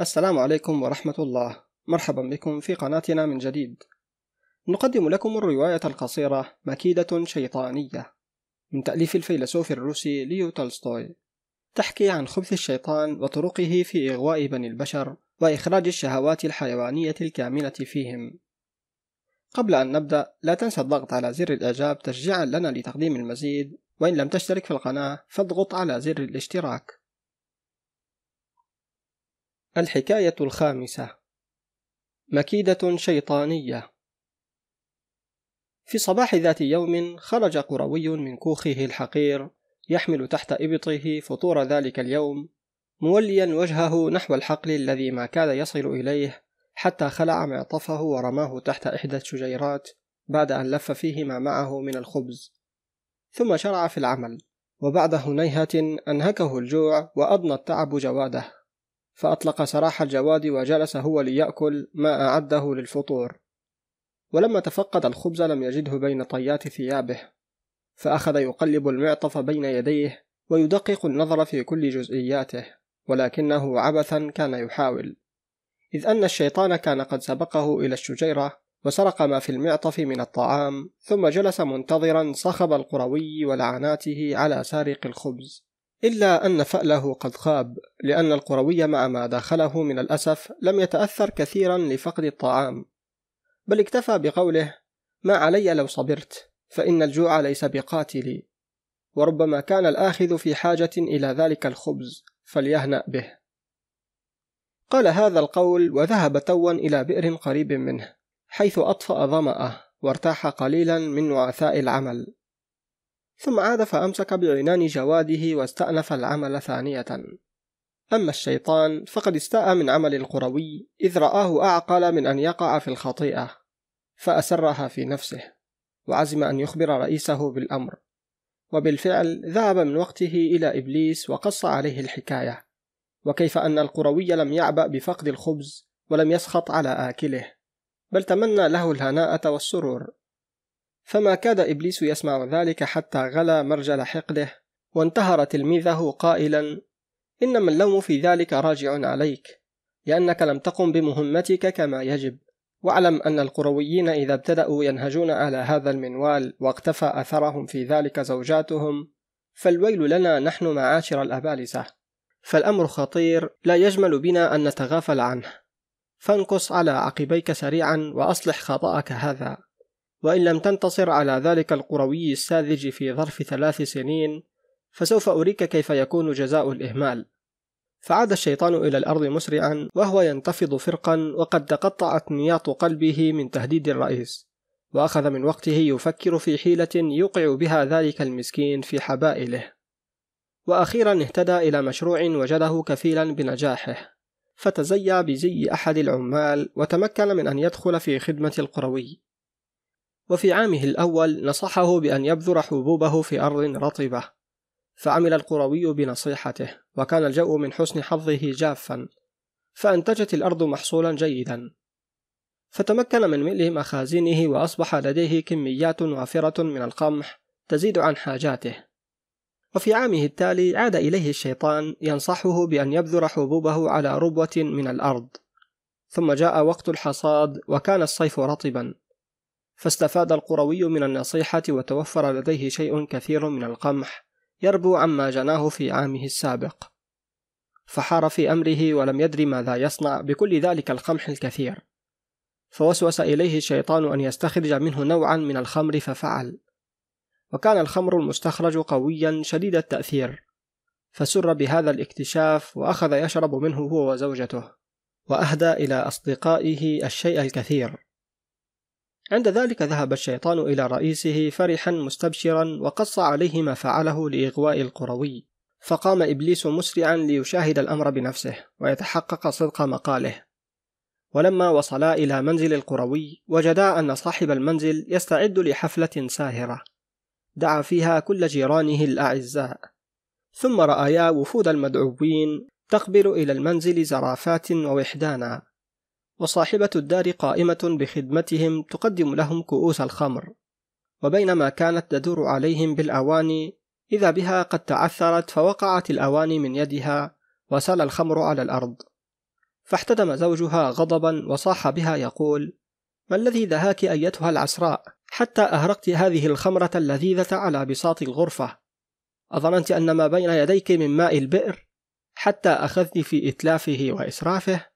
السلام عليكم ورحمة الله. مرحبا بكم في قناتنا من جديد. نقدم لكم الرواية القصيرة مكيدة شيطانية من تأليف الفيلسوف الروسي ليو تولستوي. تحكي عن خبث الشيطان وطرقه في إغواء بني البشر وإخراج الشهوات الحيوانية الكامنة فيهم. قبل أن نبدأ لا تنسى الضغط على زر الإعجاب تشجيعا لنا لتقديم المزيد. وإن لم تشترك في القناة فاضغط على زر الاشتراك. الحكاية الخامسة. مكيدة شيطانية. في صباح ذات يوم خرج قروي من كوخه الحقير يحمل تحت إبطه فطور ذلك اليوم موليا وجهه نحو الحقل الذي ما كاد يصل إليه حتى خلع معطفه ورماه تحت إحدى الشجيرات بعد أن لف فيه ما معه من الخبز. ثم شرع في العمل وبعد هنيهة أنهكه الجوع وأضنى التعب جواده. فأطلق سراح الجواد وجلس هو ليأكل ما أعده للفطور. ولما تفقد الخبز لم يجده بين طيات ثيابه فأخذ يقلب المعطف بين يديه ويدقق النظر في كل جزئياته ولكنه عبثا كان يحاول. إذ أن الشيطان كان قد سبقه إلى الشجيرة وسرق ما في المعطف من الطعام ثم جلس منتظرا صخب القروي ولعناته على سارق الخبز. إلا أن فأله قد خاب لأن القروي مع ما داخله من الأسف لم يتأثر كثيرا لفقد الطعام. بل اكتفى بقوله ما علي لو صبرت فإن الجوع ليس بقاتلي. وربما كان الآخذ في حاجة إلى ذلك الخبز فليهنأ به. قال هذا القول وذهب توا إلى بئر قريب منه حيث أطفأ ظمأه وارتاح قليلا من نعثاء العمل. ثم عاد فأمسك بعنان جواده واستأنف العمل ثانية. أما الشيطان فقد استاء من عمل القروي إذ رآه أعقل من أن يقع في الخطيئة فأسرها في نفسه وعزم أن يخبر رئيسه بالأمر. وبالفعل ذهب من وقته إلى إبليس وقص عليه الحكاية. وكيف أن القروي لم يعبأ بفقد الخبز ولم يسخط على آكله بل تمنى له الهناءة والسرور. فما كاد إبليس يسمع ذلك حتى غلا مرجل حقده وانتهر تلميذه قائلا إنما اللوم في ذلك راجع عليك لأنك لم تقم بمهمتك كما يجب. واعلم أن القرويين إذا ابتدأوا ينهجون على هذا المنوال واقتفى أثرهم في ذلك زوجاتهم فالويل لنا نحن معاشر الأبالسة. فالأمر خطير لا يجمل بنا أن نتغافل عنه. فانقص على عقبيك سريعا وأصلح خطأك هذا. وإن لم تنتصر على ذلك القروي الساذج في ظرف ثلاث سنين فسوف أريك كيف يكون جزاء الإهمال. فعاد الشيطان إلى الأرض مسرعا وهو ينتفض فرقا وقد تقطعت نياط قلبه من تهديد الرئيس. وأخذ من وقته يفكر في حيلة يوقع بها ذلك المسكين في حبائله. وأخيرا اهتدى إلى مشروع وجده كفيلا بنجاحه. فتزيى بزي أحد العمال وتمكن من أن يدخل في خدمة القروي. وفي عامه الأول نصحه بأن يبذر حبوبه في أرض رطبة فعمل القروي بنصيحته وكان الجو من حسن حظه جافا فأنتجت الأرض محصولا جيدا. فتمكن من ملء مخازنه وأصبح لديه كميات وافرة من القمح تزيد عن حاجاته. وفي عامه التالي عاد إليه الشيطان ينصحه بأن يبذر حبوبه على ربوة من الأرض. ثم جاء وقت الحصاد وكان الصيف رطبا. فاستفاد القروي من النصيحة وتوفر لديه شيء كثير من القمح يربو عما جناه في عامه السابق. فحار في أمره ولم يدر ماذا يصنع بكل ذلك القمح الكثير. فوسوس إليه الشيطان أن يستخرج منه نوعا من الخمر ففعل. وكان الخمر المستخرج قويا شديد التأثير. فسر بهذا الاكتشاف وأخذ يشرب منه هو وزوجته. وأهدى إلى أصدقائه الشيء الكثير. عند ذلك ذهب الشيطان إلى رئيسه فرحا مستبشرا وقص عليه ما فعله لإغواء القروي فقام إبليس مسرعا ليشاهد الأمر بنفسه ويتحقق صدق مقاله. ولما وصلا إلى منزل القروي وجدا أن صاحب المنزل يستعد لحفلة ساهرة. دعا فيها كل جيرانه الأعزاء. ثم رأيا وفود المدعوين تقبل إلى المنزل زرافات ووحدانا. وصاحبة الدار قائمة بخدمتهم تقدم لهم كؤوس الخمر. وبينما كانت تدور عليهم بالأواني إذا بها قد تعثرت فوقعت الأواني من يدها وسال الخمر على الأرض. فاحتدم زوجها غضبا وصاح بها يقول ما الذي دهاك أيتها العسراء؟ حتى أهرقت هذه الخمرة اللذيذة على بساط الغرفة. أظننت أن ما بين يديك من ماء البئر؟ حتى أخذت في إتلافه وإسرافه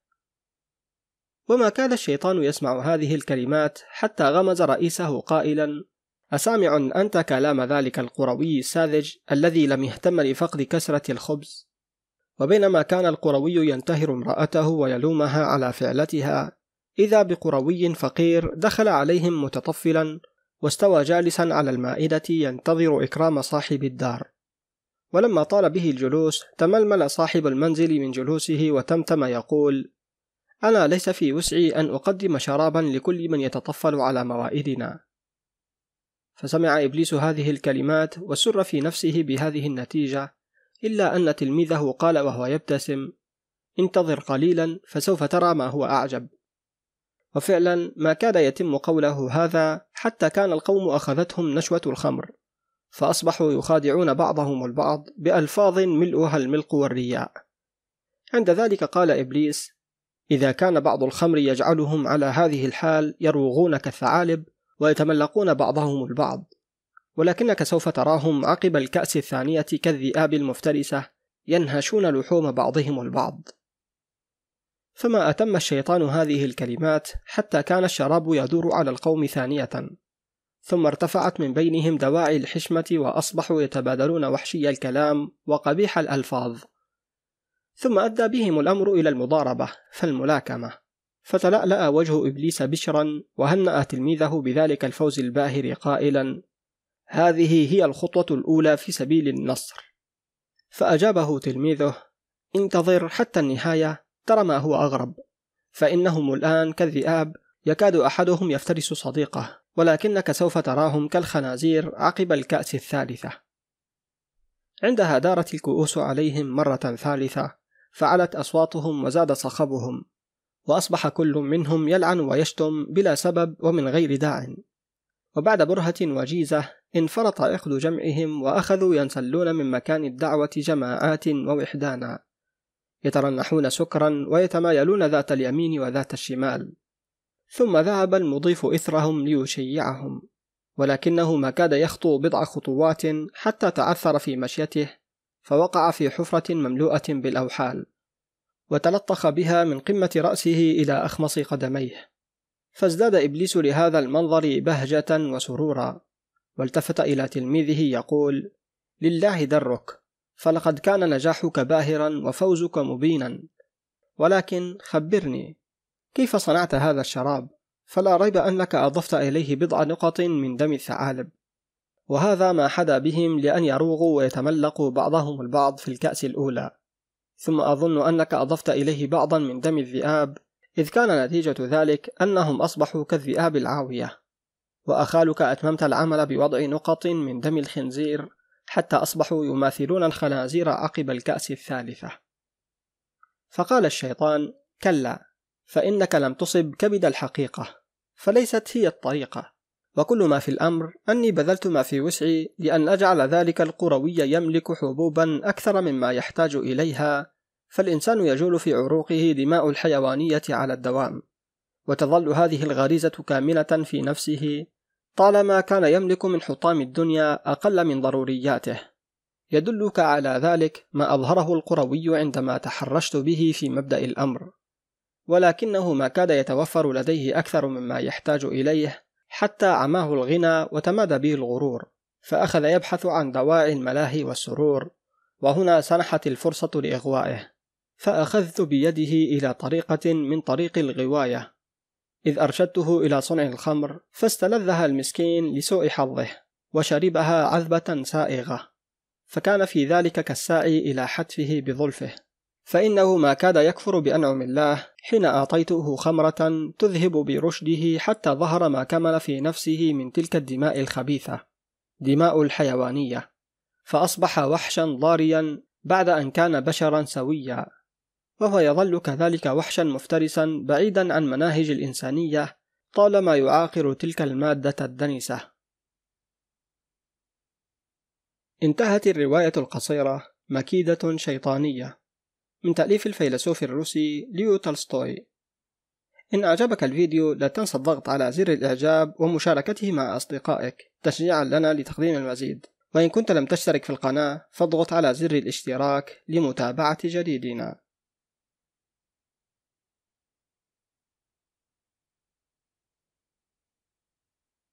وما كان الشيطان يسمع هذه الكلمات حتى غمز رئيسه قائلا أسامع أنت كلام ذلك القروي الساذج الذي لم يهتم لفقد كسرة الخبز؟ وبينما كان القروي ينتهر امرأته ويلومها على فعلتها إذا بقروي فقير دخل عليهم متطفلا واستوى جالسا على المائدة ينتظر إكرام صاحب الدار. ولما طال به الجلوس تململ صاحب المنزل من جلوسه وتمتم يقول أنا ليس في وسعي أن أقدم شرابا لكل من يتطفل على موائدنا فسمع إبليس هذه الكلمات وسر في نفسه بهذه النتيجة إلا أن تلميذه قال وهو يبتسم انتظر قليلا فسوف ترى ما هو أعجب. وفعلا ما كاد يتم قوله هذا حتى كان القوم أخذتهم نشوة الخمر فأصبحوا يخادعون بعضهم البعض بألفاظ ملؤها الملق والرياء. عند ذلك قال إبليس إذا كان بعض الخمر يجعلهم على هذه الحال يروغون كالثعالب ويتملقون بعضهم البعض. ولكنك سوف تراهم عقب الكأس الثانية كالذئاب المفترسة ينهشون لحوم بعضهم البعض. فما أتم الشيطان هذه الكلمات حتى كان الشراب يدور على القوم ثانية. ثم ارتفعت من بينهم دواعي الحشمة وأصبحوا يتبادلون وحشي الكلام وقبيح الألفاظ. ثم أدى بهم الأمر إلى المضاربة فالملاكمة. فتلألأ وجه إبليس بشرا وهنأ تلميذه بذلك الفوز الباهر قائلا هذه هي الخطوة الأولى في سبيل النصر. فأجابه تلميذه انتظر حتى النهاية ترى ما هو أغرب. فإنهم الآن كالذئاب يكاد أحدهم يفترس صديقه ولكنك سوف تراهم كالخنازير عقب الكأس الثالثة. عندها دارت الكؤوس عليهم مرة ثالثة فعلت أصواتهم وزاد صخبهم وأصبح كل منهم يلعن ويشتم بلا سبب ومن غير داع. وبعد برهة وجيزة انفرط عقد جمعهم وأخذوا ينسلون من مكان الدعوة جماعات ووحدانا يترنحون سكرا ويتمايلون ذات اليمين وذات الشمال. ثم ذهب المضيف إثرهم ليشيعهم ولكنه ما كاد يخطو بضع خطوات حتى تعثر في مشيته فوقع في حفرة مملوءة بالأوحال وتلطخ بها من قمة رأسه إلى أخمص قدميه. فازداد إبليس لهذا المنظر بهجة وسرورا والتفت إلى تلميذه يقول لله درك فلقد كان نجاحك باهرا وفوزك مبينا. ولكن خبرني كيف صنعت هذا الشراب؟ فلا ريب أنك أضفت إليه بضع نقط من دم الثعالب. وهذا ما حدا بهم لأن يروغوا ويتملقوا بعضهم البعض في الكأس الأولى. ثم أظن أنك أضفت إليه بعضا من دم الذئاب إذ كان نتيجة ذلك أنهم أصبحوا كالذئاب العاوية. وأخالك أتممت العمل بوضع نقط من دم الخنزير حتى أصبحوا يماثلون الخنازير عقب الكأس الثالثة. فقال الشيطان كلا فإنك لم تصب كبد الحقيقة فليست هي الطريقة. وكل ما في الأمر أني بذلت ما في وسعي لأن أجعل ذلك القروي يملك حبوبا أكثر مما يحتاج إليها فالإنسان يجول في عروقه دماء الحيوانية على الدوام. وتظل هذه الغريزة كامنة في نفسه طالما كان يملك من حطام الدنيا أقل من ضرورياته. يدلك على ذلك ما أظهره القروي عندما تحرشت به في مبدأ الأمر. ولكنه ما كاد يتوفر لديه أكثر مما يحتاج إليه حتى عماه الغنى وتمادى به الغرور فأخذ يبحث عن دواعي الملاهي والسرور وهنا سنحت الفرصة لإغوائه فأخذت بيده إلى طريقة من طريق الغواية إذ أرشدته إلى صنع الخمر فاستلذها المسكين لسوء حظه وشربها عذبة سائغة فكان في ذلك كالساعي إلى حتفه بظلفه. فإنه ما كاد يكفر بأنعم الله حين أعطيته خمرة تذهب برشده حتى ظهر ما كمل في نفسه من تلك الدماء الخبيثة دماء الحيوانية. فأصبح وحشا ضاريا بعد أن كان بشرا سويا. وهو يظل كذلك وحشا مفترسا بعيدا عن مناهج الإنسانية طالما يعاقر تلك المادة الدنسة انتهت الرواية القصيرة مكيدة شيطانية. من تأليف الفيلسوف الروسي ليو تولستوي. إن أعجبك الفيديو لا تنسى الضغط على زر الإعجاب ومشاركته مع أصدقائك تشجيعا لنا لتقديم المزيد. وإن كنت لم تشترك في القناة فاضغط على زر الاشتراك لمتابعة جديدنا.